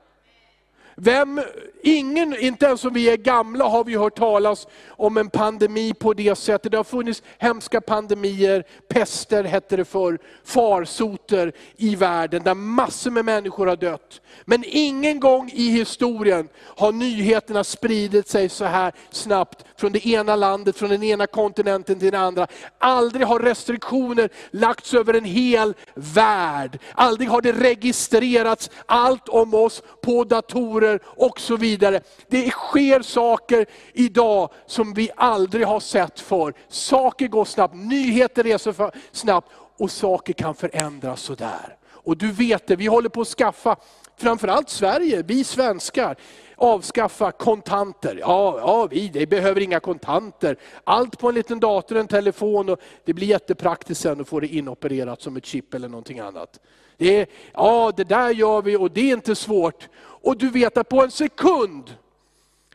Speaker 1: Vem, ingen, inte ens om vi är gamla har vi hört talas om en pandemi på det sättet. Det har funnits hemska pandemier, pester hette det förr, farsoter i världen där massor med människor har dött. Men ingen gång i historien har nyheterna spridit sig så här snabbt från det ena landet, från den ena kontinenten till den andra. Aldrig har restriktioner lagts över en hel värld. Aldrig har det registrerats allt om oss på datorer och så vidare. Det sker saker idag som vi aldrig har sett för. Saker går snabbt, nyheter reser snabbt och saker kan förändras sådär. Och du vet det, vi håller på att skaffa, framförallt Sverige, vi svenskar, avskaffa kontanter. Ja, ja vi det behöver inga kontanter. Allt på en liten dator, en telefon. Och det blir jättepraktiskt sen att få det inopererat som ett chip eller någonting annat. Det är, ja, det där gör vi och det är inte svårt. Och du vet att på en sekund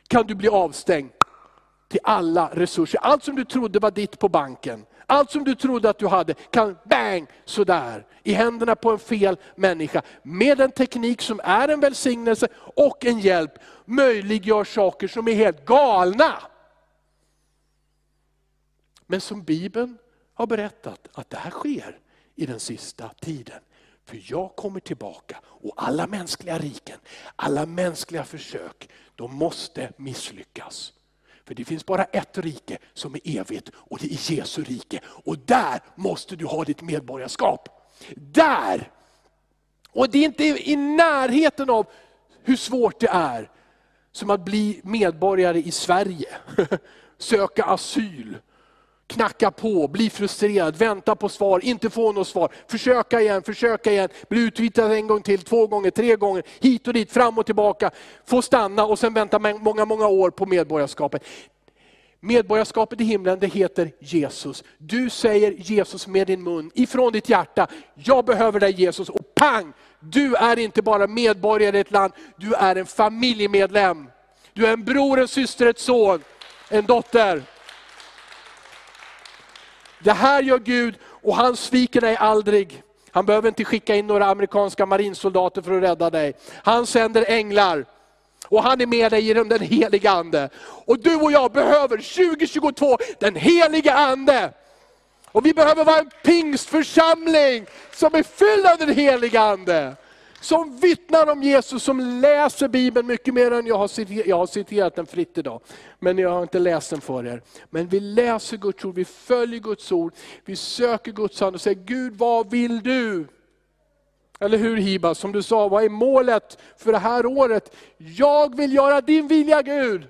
Speaker 1: kan du bli avstängd till alla resurser. Allt som du trodde var ditt på banken, allt som du trodde att du hade kan bang, sådär, i händerna på en fel människa. Med en teknik som är en välsignelse och en hjälp, möjliggör saker som är helt galna. Men som Bibeln har berättat att det här sker i den sista tiden. För jag kommer tillbaka och alla mänskliga riken, alla mänskliga försök, de måste misslyckas. För det finns bara ett rike som är evigt och det är Jesu rike. Och där måste du ha ditt medborgarskap. Där! Och det är inte i närheten av hur svårt det är som att bli medborgare i Sverige. [LAUGHS] Söka asyl, knacka på, bli frustrerad, vänta på svar, inte få något svar. Försöka igen, försöka igen, bli utvisad en gång till, två gånger, tre gånger, hit och dit, fram och tillbaka. Få stanna och sen vänta många, många år på medborgarskapet. Medborgarskapet i himlen det heter Jesus. Du säger Jesus med din mun, ifrån ditt hjärta, jag behöver dig Jesus. Och pang! Du är inte bara medborgare i ett land, du är en familjemedlem. Du är en bror, en syster, ett son, en dotter. Det här gör Gud och han sviker dig aldrig. Han behöver inte skicka in några amerikanska marinsoldater för att rädda dig. Han sänder änglar. Och han är med dig genom den heliga Ande. Och du och jag behöver 2022 den heliga Ande. Och vi behöver vara en pingstförsamling som är fylld av den heliga Ande som vittnar om Jesus, som läser Bibeln mycket mer än jag har citerat, jag har citerat den fritt idag. Men jag har inte läst den för er. Men vi läser Guds ord, vi följer Guds ord, vi söker Guds hand och säger, Gud vad vill du? Eller hur Hiba, som du sa, vad är målet för det här året? Jag vill göra din vilja Gud.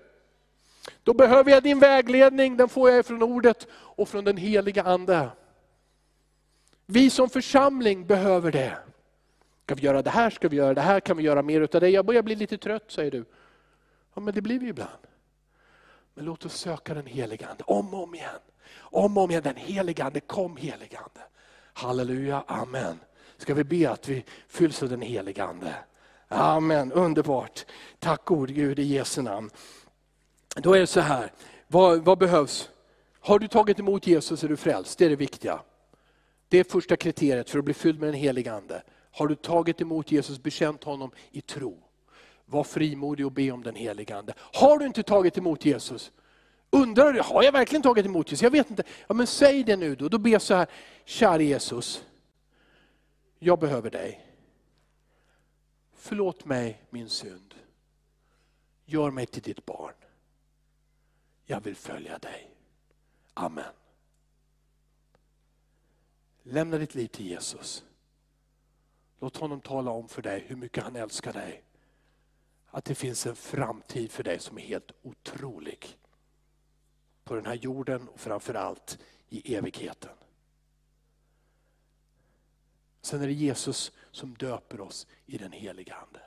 Speaker 1: Då behöver jag din vägledning, den får jag från ordet och från den heliga Ande. Vi som församling behöver det. Ska vi göra det här, ska vi göra det här, kan vi göra mer utav det? Jag börjar bli lite trött, säger du. Ja, men det blir vi ibland. Men låt oss söka den helige Ande, om och om igen. Om och om igen, den helige Ande, kom helige Ande. Halleluja, amen. Ska vi be att vi fylls av den helige Ande. Amen, underbart. Tack gode Gud i Jesu namn. Då är det så här, vad, vad behövs? Har du tagit emot Jesus är du frälst, det är det viktiga. Det är första kriteriet för att bli fylld med den helige Ande. Har du tagit emot Jesus, bekänt honom i tro. Var frimodig och be om den helige Ande. Har du inte tagit emot Jesus, undrar du, har jag verkligen tagit emot Jesus? Jag vet inte. Ja, men säg det nu då. Då ber jag så här, kära Jesus, jag behöver dig. Förlåt mig min synd. Gör mig till ditt barn. Jag vill följa dig. Amen. Lämna ditt liv till Jesus. Låt honom tala om för dig hur mycket han älskar dig. Att det finns en framtid för dig som är helt otrolig. På den här jorden och framförallt i evigheten. Sen är det Jesus som döper oss i den heliga Ande.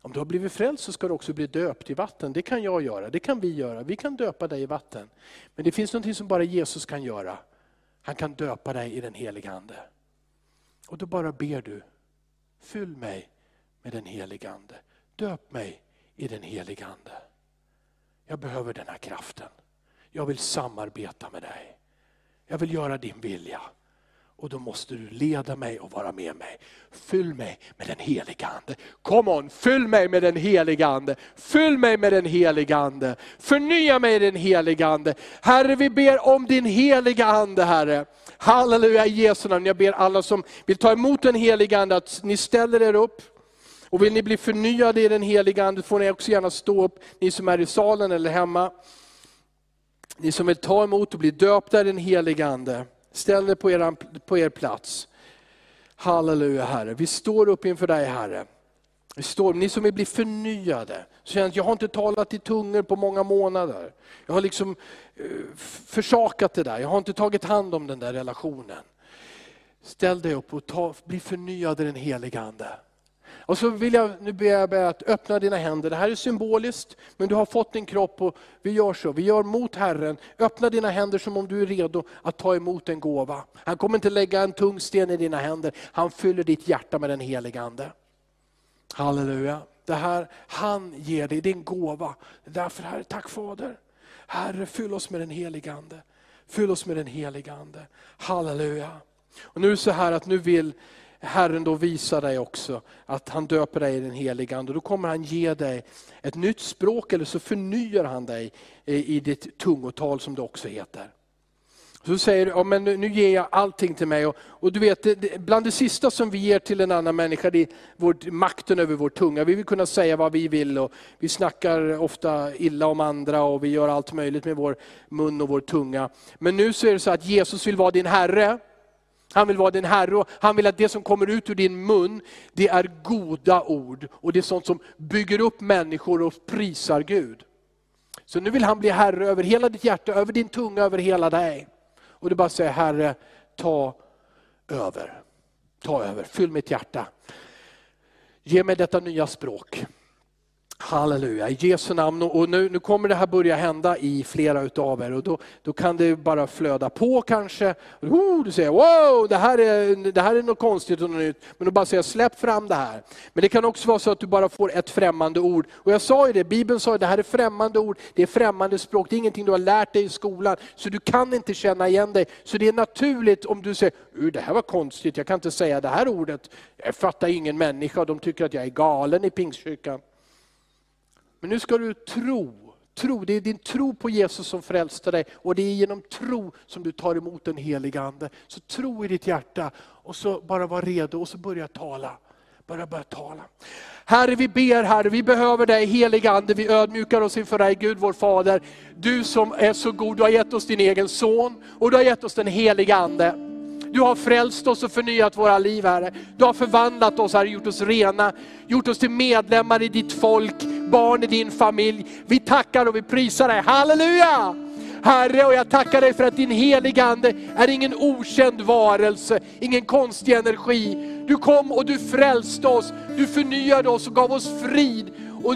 Speaker 1: Om du har blivit frälst så ska du också bli döpt i vatten. Det kan jag göra, det kan vi göra. Vi kan döpa dig i vatten. Men det finns något som bara Jesus kan göra. Han kan döpa dig i den heliga Ande. Och då bara ber du, fyll mig med den helige Ande. Döp mig i den helige Ande. Jag behöver den här kraften. Jag vill samarbeta med dig. Jag vill göra din vilja. Och då måste du leda mig och vara med mig. Fyll mig med den heliga Ande. Come on, fyll mig med den heliga Ande. Fyll mig med den heliga Ande. Förnya mig i den heliga Ande. Herre, vi ber om din heliga Ande, Herre. Halleluja, i Jesu namn. Jag ber alla som vill ta emot den heliga Ande att ni ställer er upp. Och vill ni bli förnyade i den heliga Ande får ni också gärna stå upp, ni som är i salen eller hemma. Ni som vill ta emot och bli döpta i den heliga Ande. Ställ er på er, på er plats. Halleluja Herre. Vi står upp inför dig Herre. Vi står, ni som vill bli förnyade, känner att jag har inte talat i tungor på många månader. Jag har liksom eh, försakat det där, jag har inte tagit hand om den där relationen. Ställ dig upp och ta, bli förnyad i den heliga Ande. Och så vill jag nu be dig att öppna dina händer. Det här är symboliskt, men du har fått din kropp och vi gör så. Vi gör mot Herren. Öppna dina händer som om du är redo att ta emot en gåva. Han kommer inte lägga en tung sten i dina händer. Han fyller ditt hjärta med den helige Ande. Halleluja. Det här, han ger dig, det är en gåva. Därför Herre, tack Fader. Herre, fyll oss med den helige Ande. Fyll oss med den helige Ande. Halleluja. Och nu är det så här att nu vill Herren då visar dig också att han döper dig i den heliga Ande. Då kommer han ge dig ett nytt språk eller så förnyar han dig i ditt tungotal som det också heter. Så säger du, ja, men nu, ger jag allting till mig. Och, och du vet, det, bland det sista som vi ger till en annan människa, det är vår, makten över vår tunga. Vi vill kunna säga vad vi vill och vi snackar ofta illa om andra och vi gör allt möjligt med vår mun och vår tunga. Men nu så är det så att Jesus vill vara din Herre. Han vill vara din Herre och han vill att det som kommer ut ur din mun, det är goda ord. Och det är sånt som bygger upp människor och prisar Gud. Så nu vill han bli Herre över hela ditt hjärta, över din tunga, över hela dig. Och du bara säger Herre, ta över. Ta över, fyll mitt hjärta. Ge mig detta nya språk. Halleluja, i Jesu namn. Och nu, nu kommer det här börja hända i flera utav er och då, då kan det bara flöda på kanske. Oh, du säger wow, det här, är, det här är något konstigt och något nytt. Men då bara säger släpp fram det här. Men det kan också vara så att du bara får ett främmande ord. Och jag sa ju det, Bibeln sa ju det här är främmande ord, det är främmande språk, det är ingenting du har lärt dig i skolan. Så du kan inte känna igen dig. Så det är naturligt om du säger, det här var konstigt, jag kan inte säga det här ordet. Jag fattar ingen människa, de tycker att jag är galen i pingstkyrkan. Men nu ska du tro. tro. Det är din tro på Jesus som frälste dig och det är genom tro som du tar emot den heliga Ande. Så tro i ditt hjärta och så bara var redo och så börja tala. Bara börja tala. Herre vi ber Herre, vi behöver dig heliga Ande, vi ödmjukar oss inför dig Gud vår Fader. Du som är så god, du har gett oss din egen son och du har gett oss den heliga Ande. Du har frälst oss och förnyat våra liv Herre. Du har förvandlat oss Herre, gjort oss rena, gjort oss till medlemmar i ditt folk, barn i din familj. Vi tackar och vi prisar dig, halleluja! Herre, och jag tackar dig för att din heliga Ande är ingen okänd varelse, ingen konstig energi. Du kom och du frälste oss, du förnyade oss och gav oss frid och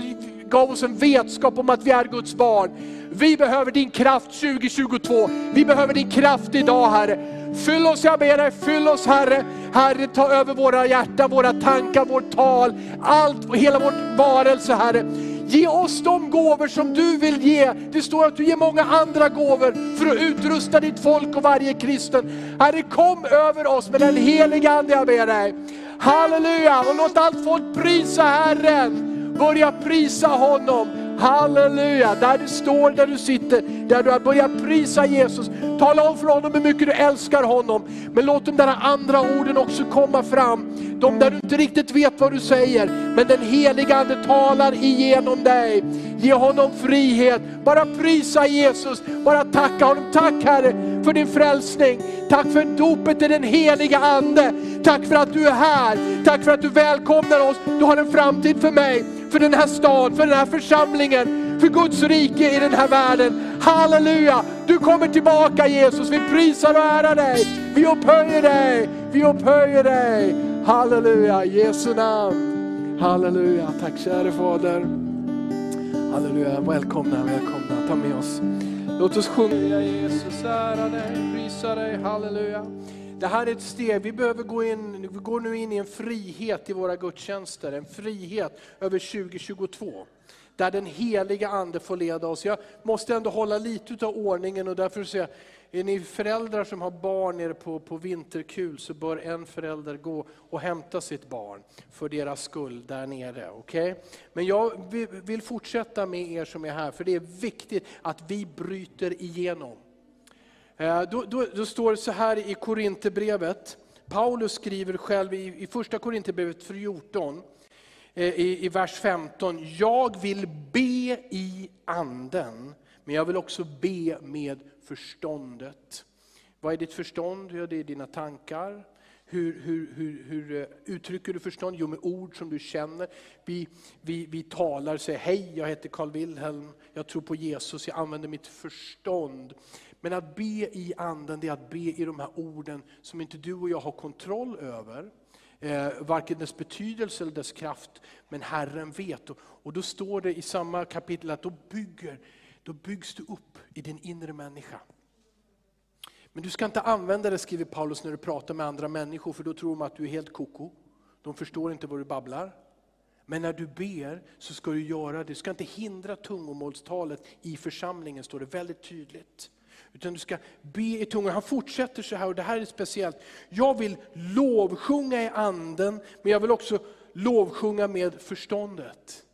Speaker 1: gav oss en vetskap om att vi är Guds barn. Vi behöver din kraft 2022. Vi behöver din kraft idag Herre. Fyll oss, jag ber dig, fyll oss Herre. Herre, ta över våra hjärtan, våra tankar, vårt tal, allt, hela vårt varelse Herre. Ge oss de gåvor som du vill ge. Det står att du ger många andra gåvor för att utrusta ditt folk och varje kristen. Herre, kom över oss med den heliga Ande, jag ber dig. Halleluja, och låt allt folk prisa Herren. Börja prisa honom. Halleluja, där du står, där du sitter, där du har börjat prisa Jesus. Tala om för honom hur mycket du älskar honom. Men låt de där andra orden också komma fram. De där du inte riktigt vet vad du säger, men den heliga Ande talar igenom dig. Ge honom frihet. Bara prisa Jesus, bara tacka honom. Tack Herre för din frälsning. Tack för dopet i den heliga Ande. Tack för att du är här. Tack för att du välkomnar oss. Du har en framtid för mig för den här staden, för den här församlingen, för Guds rike i den här världen. Halleluja! Du kommer tillbaka Jesus, vi prisar och ärar dig. Vi upphöjer dig, vi upphöjer dig. Halleluja, Jesu namn. Halleluja, tack käre Fader. Halleluja, välkomna, välkomna, ta med oss. Låt oss sjunga Jesus, ära dig, prisa dig, halleluja. Det här är ett steg, vi behöver gå in, vi går nu in i en frihet i våra gudstjänster, en frihet över 2022 där den heliga Ande får leda oss. Jag måste ändå hålla lite av ordningen och därför säger jag, är ni föräldrar som har barn nere på, på vinterkul så bör en förälder gå och hämta sitt barn för deras skull där nere. Okay? Men jag vill fortsätta med er som är här, för det är viktigt att vi bryter igenom. Eh, då, då, då står det så här i Korinthierbrevet, Paulus skriver själv i, i första Korinthierbrevet 14, eh, i, i vers 15, jag vill be i anden, men jag vill också be med förståndet. Vad är ditt förstånd? Ja, det är dina tankar. Hur, hur, hur, hur, eh, uttrycker du förstånd? Jo, med ord som du känner. Vi, vi, vi talar och säger, hej jag heter Carl Wilhelm, jag tror på Jesus, jag använder mitt förstånd. Men att be i anden, det är att be i de här orden som inte du och jag har kontroll över. Eh, varken dess betydelse eller dess kraft, men Herren vet. Och, och då står det i samma kapitel att då bygger då byggs du upp i din inre människa. Men du ska inte använda det, skriver Paulus, när du pratar med andra människor, för då tror de att du är helt koko. De förstår inte vad du babblar. Men när du ber så ska du göra det. Du ska inte hindra tungomålstalet i församlingen, står det väldigt tydligt. Utan du ska be i tungor. Han fortsätter så här, och det här är speciellt. Jag vill lovsjunga i anden, men jag vill också lovsjunga med förståndet.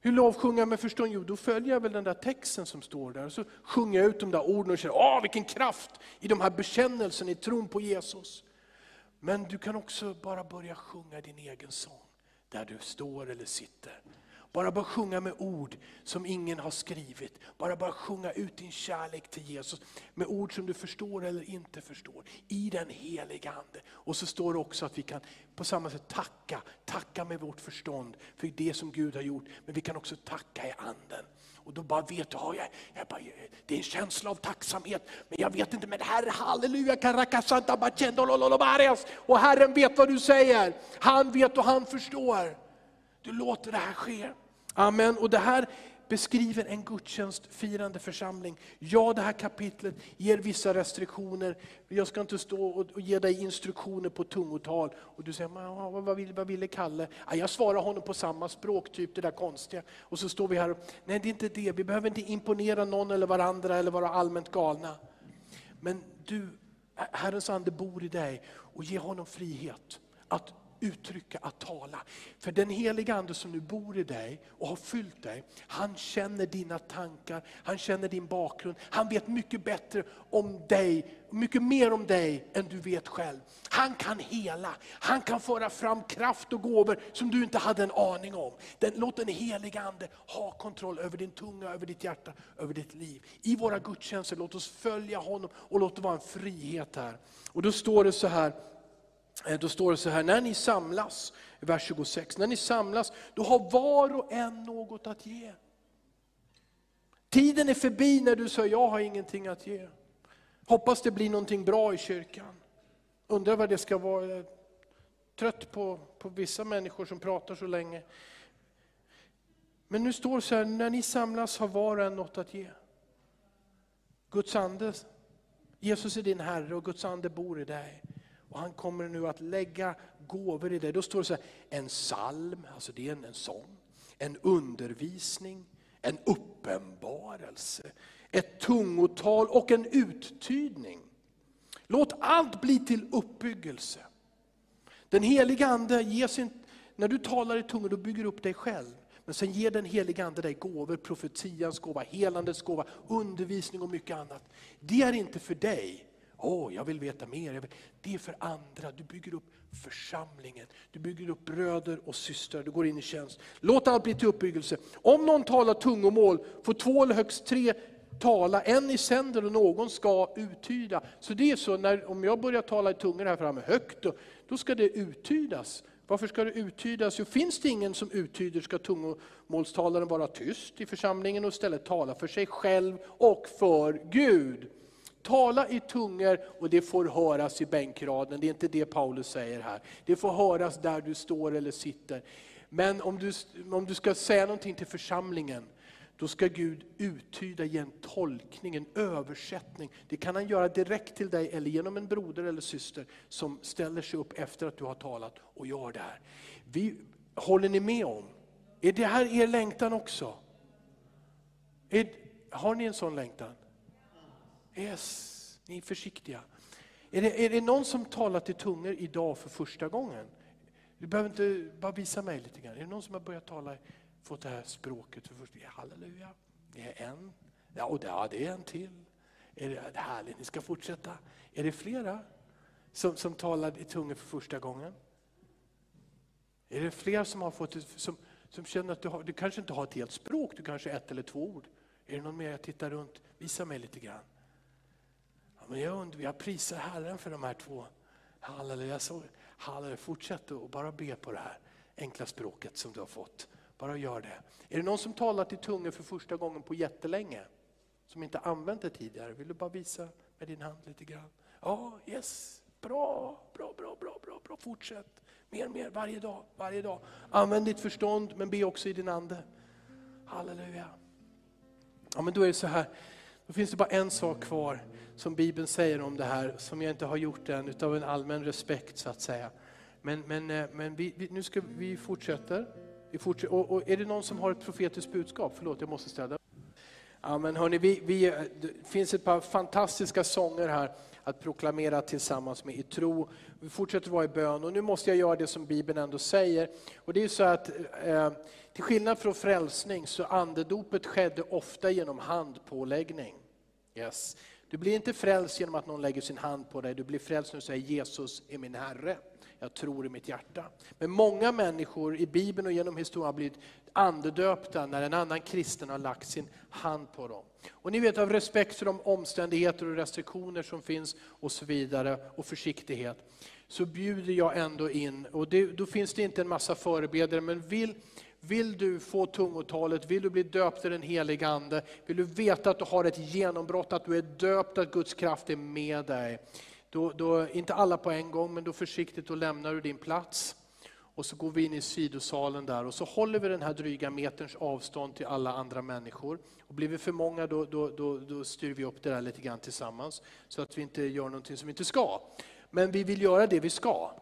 Speaker 1: Hur lovsjunger jag med förstånd? Jo, då följer jag väl den där texten som står där. Och så sjunger jag ut de där orden och känner, åh vilken kraft i de här bekännelserna, i tron på Jesus. Men du kan också bara börja sjunga din egen sång, där du står eller sitter. Bara börja sjunga med ord som ingen har skrivit. Bara börja sjunga ut din kärlek till Jesus med ord som du förstår eller inte förstår. I den heliga Ande. Och så står det också att vi kan på samma sätt tacka, tacka med vårt förstånd för det som Gud har gjort. Men vi kan också tacka i Anden. Och då bara vet du, ja, jag, jag bara, det är en känsla av tacksamhet. Men jag vet inte, men Herre, halleluja, och Herren vet vad du säger. Han vet och han förstår. Du låter det här ske. Amen. Och det här beskriver en gudstjänstfirande församling. Ja, det här kapitlet ger vissa restriktioner. Jag ska inte stå och ge dig instruktioner på tungotal. Och du säger, vad, vill, vad ville Kalle? Ja, jag svarar honom på samma språk, typ det där konstiga. Och så står vi här och, nej det är inte det, vi behöver inte imponera någon eller varandra eller vara allmänt galna. Men du, Herrens ande bor i dig och ge honom frihet att uttrycka, att tala. För den heliga Ande som nu bor i dig och har fyllt dig, han känner dina tankar, han känner din bakgrund. Han vet mycket bättre om dig, mycket mer om dig än du vet själv. Han kan hela, han kan föra fram kraft och gåvor som du inte hade en aning om. Den, låt den heliga Ande ha kontroll över din tunga, över ditt hjärta, över ditt liv. I våra gudstjänster, låt oss följa honom och låt det vara en frihet här. Och då står det så här, Eh, då står det så här, när ni samlas, vers 26, när ni samlas, då har var och en något att ge. Tiden är förbi när du säger, jag har ingenting att ge. Hoppas det blir någonting bra i kyrkan. Undrar vad det ska vara. Trött på, på vissa människor som pratar så länge. Men nu står det så här, när ni samlas har var och en något att ge. Guds ande, Jesus är din Herre och Guds ande bor i dig. Och han kommer nu att lägga gåvor i det. Då står det så här, en psalm, alltså det är en, en sång, en undervisning, en uppenbarelse, ett tungotal och en uttydning. Låt allt bli till uppbyggelse. Den heliga Ande ger sin, när du talar i tungor, då bygger du upp dig själv. Men sen ger den heliga Ande dig gåvor, profetians gåva, helandets gåva, undervisning och mycket annat. Det är inte för dig, Åh, oh, jag vill veta mer. Det är för andra. Du bygger upp församlingen. Du bygger upp bröder och systrar. Du går in i tjänst. Låt allt bli till uppbyggelse. Om någon talar tungomål får två eller högst tre tala, en i sänder och någon ska uttyda. Så det är så, när, om jag börjar tala i tungor här framme högt, då, då ska det uttydas. Varför ska det uttydas? Jo, finns det ingen som uttyder ska tungomålstalaren vara tyst i församlingen och istället tala för sig själv och för Gud. Tala i tungor och det får höras i bänkraden. Det är inte det Paulus säger här. Det får höras där du står eller sitter. Men om du, om du ska säga någonting till församlingen, då ska Gud uttyda, ge en tolkning, en översättning. Det kan han göra direkt till dig eller genom en broder eller syster som ställer sig upp efter att du har talat och gör det här. Vi, håller ni med om? Är det här er längtan också? Är, har ni en sån längtan? Yes, ni är försiktiga. Är det, är det någon som talar till tungor idag för första gången? Du behöver inte bara visa mig lite grann. Är det någon som har börjat tala, fått det här språket för första gången? Halleluja. Det är en. Ja, och ja, det är en till. Är det, det härligt, ni ska fortsätta. Är det flera som, som talar i tungor för första gången? Är det fler som har fått som, som känner att du, har, du kanske inte har ett helt språk, du kanske har ett eller två ord. Är det någon mer? Jag tittar runt, visa mig lite grann. Men jag, undrar, jag prisar Herren för de här två. Halleluja, så, halleluja. Fortsätt att bara be på det här enkla språket som du har fått. Bara gör det. Är det någon som talar till tungor för första gången på jättelänge? Som inte använt det tidigare? Vill du bara visa med din hand lite grann? Ja, yes, bra, bra, bra, bra, bra, bra. fortsätt. Mer, mer, varje dag, varje dag. Använd ditt förstånd, men be också i din ande. Halleluja. Ja, men då är det så här, då finns det bara en sak kvar som Bibeln säger om det här, som jag inte har gjort än, utav en allmän respekt så att säga. Men, men, eh, men vi, vi, nu ska vi fortsätter. Vi fortsätter. Och, och, är det någon som har ett profetiskt budskap? Förlåt, jag måste ställa. Ja, men hörni, vi, vi, eh, det finns ett par fantastiska sånger här att proklamera tillsammans med i tro. Vi fortsätter vara i bön och nu måste jag göra det som Bibeln ändå säger. Och det är så att eh, till skillnad från frälsning så andedopet skedde ofta genom handpåläggning. Yes. Du blir inte frälst genom att någon lägger sin hand på dig, du blir frälst när du säger Jesus är min Herre. Jag tror i mitt hjärta. Men många människor i Bibeln och genom historien har blivit andedöpta när en annan kristen har lagt sin hand på dem. Och ni vet av respekt för de omständigheter och restriktioner som finns och så vidare och försiktighet så bjuder jag ändå in, och det, då finns det inte en massa förebedjare, men vill, vill du få tungotalet, vill du bli döpt i den heliga Ande, vill du veta att du har ett genombrott, att du är döpt, att Guds kraft är med dig. Då, då, inte alla på en gång, men då försiktigt då lämnar du din plats. Och så går vi in i sidosalen där och så håller vi den här dryga meterns avstånd till alla andra människor. Och blir vi för många då, då, då, då styr vi upp det där lite grann tillsammans. Så att vi inte gör någonting som vi inte ska. Men vi vill göra det vi ska.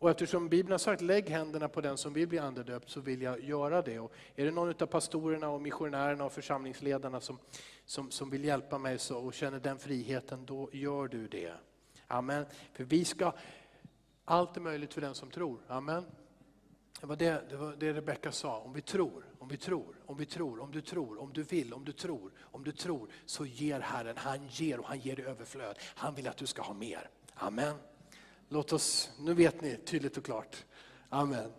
Speaker 1: Och eftersom Bibeln har sagt lägg händerna på den som vill bli andedöpt så vill jag göra det. Och är det någon av pastorerna och missionärerna och församlingsledarna som, som, som vill hjälpa mig så, och känner den friheten, då gör du det. Amen. För vi ska, allt är möjligt för den som tror. Amen. Det var det, det, var det Rebecka sa, om vi tror, om vi tror, om vi tror, om du tror, om du vill, om du tror, om du tror, så ger Herren, han ger och han ger i överflöd. Han vill att du ska ha mer. Amen. Låt oss, nu vet ni tydligt och klart. Amen.